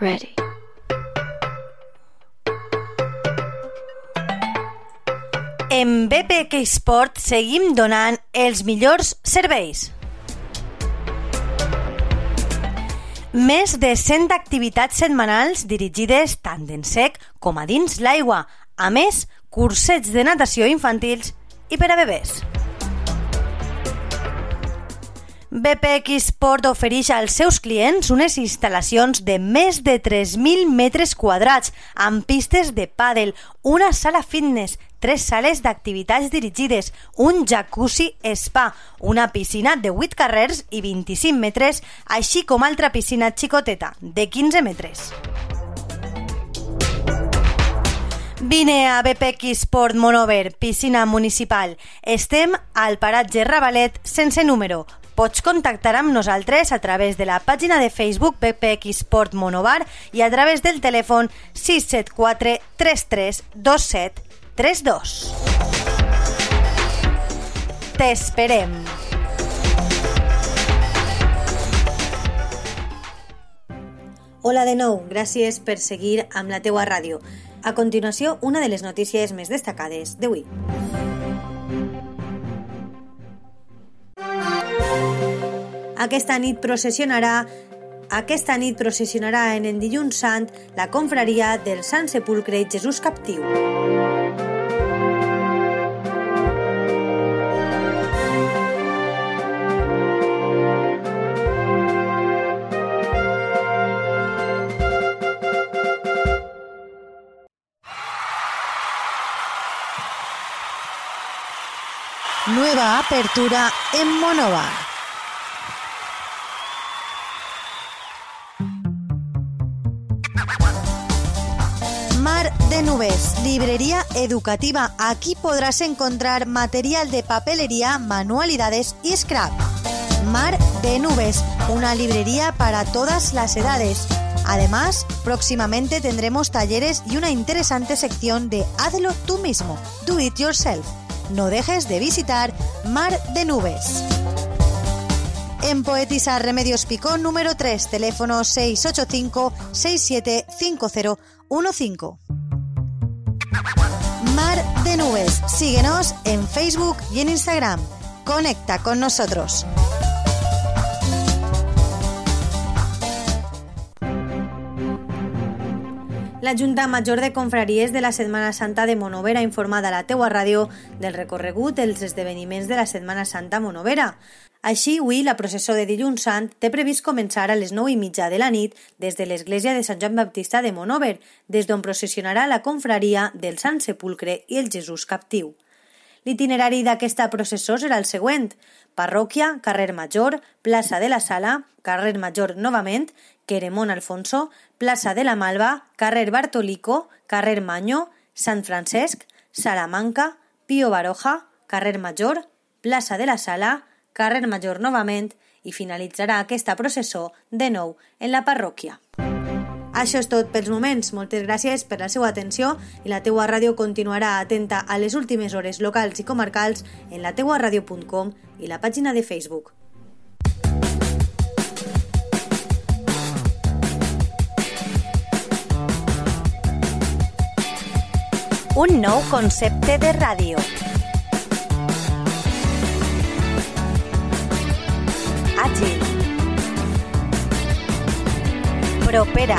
Ready. En BPK Sport seguim donant els millors serveis. Més de 100 activitats setmanals dirigides tant en sec com a dins l'aigua. A més, cursets de natació infantils i per a bebès. BPX Sport ofereix als seus clients unes instal·lacions de més de 3.000 metres quadrats amb pistes de pàdel, una sala fitness, tres sales d'activitats dirigides, un jacuzzi spa, una piscina de 8 carrers i 25 metres, així com altra piscina xicoteta de 15 metres. Vine a BPX Sport Monover, piscina municipal. Estem al paratge Ravalet sense número. Pots contactar amb nosaltres a través de la pàgina de Facebook BPX Sport Monovar i a través del telèfon 674 33 27 32. T'esperem! Hola de nou, gràcies per seguir amb la teua ràdio. A continuació, una de les notícies més destacades d'avui. Aquesta nit processionarà aquesta nit processionarà en el dilluns sant la confraria del Sant Sepulcre i Jesús Captiu. Nueva apertura en Monobar. Mar de Nubes, librería educativa. Aquí podrás encontrar material de papelería, manualidades y scrap. Mar de Nubes, una librería para todas las edades. Además, próximamente tendremos talleres y una interesante sección de Hazlo tú mismo, Do It Yourself. No dejes de visitar Mar de Nubes. En Poetisa Remedios Picón número 3, teléfono 685 675015. Mar de Nubes. Síguenos en Facebook y en Instagram. Conecta con nosotros. La Junta Major de Confraries de la Setmana Santa de Monovera ha informat a la teua ràdio del recorregut dels esdeveniments de la Setmana Santa Monovera. Així, avui, la processó de dilluns sant té previst començar a les 9 i mitja de la nit des de l'església de Sant Joan Baptista de Monover, des d'on processionarà la confraria del Sant Sepulcre i el Jesús Captiu. L'itinerari d'aquesta processó serà el següent. Parròquia, carrer Major, plaça de la Sala, carrer Major novament, Queremont Alfonso, plaça de la Malva, carrer Bartolico, carrer Maño, Sant Francesc, Salamanca, Pío Baroja, carrer Major, plaça de la Sala, carrer Major novament i finalitzarà aquesta processó de nou en la parròquia. Això és tot pels moments. Moltes gràcies per la seva atenció i la teua ràdio continuarà atenta a les últimes hores locals i comarcals en la teuaradio.com i la pàgina de Facebook. Un nou concepte de ràdio. Àgil. Propera.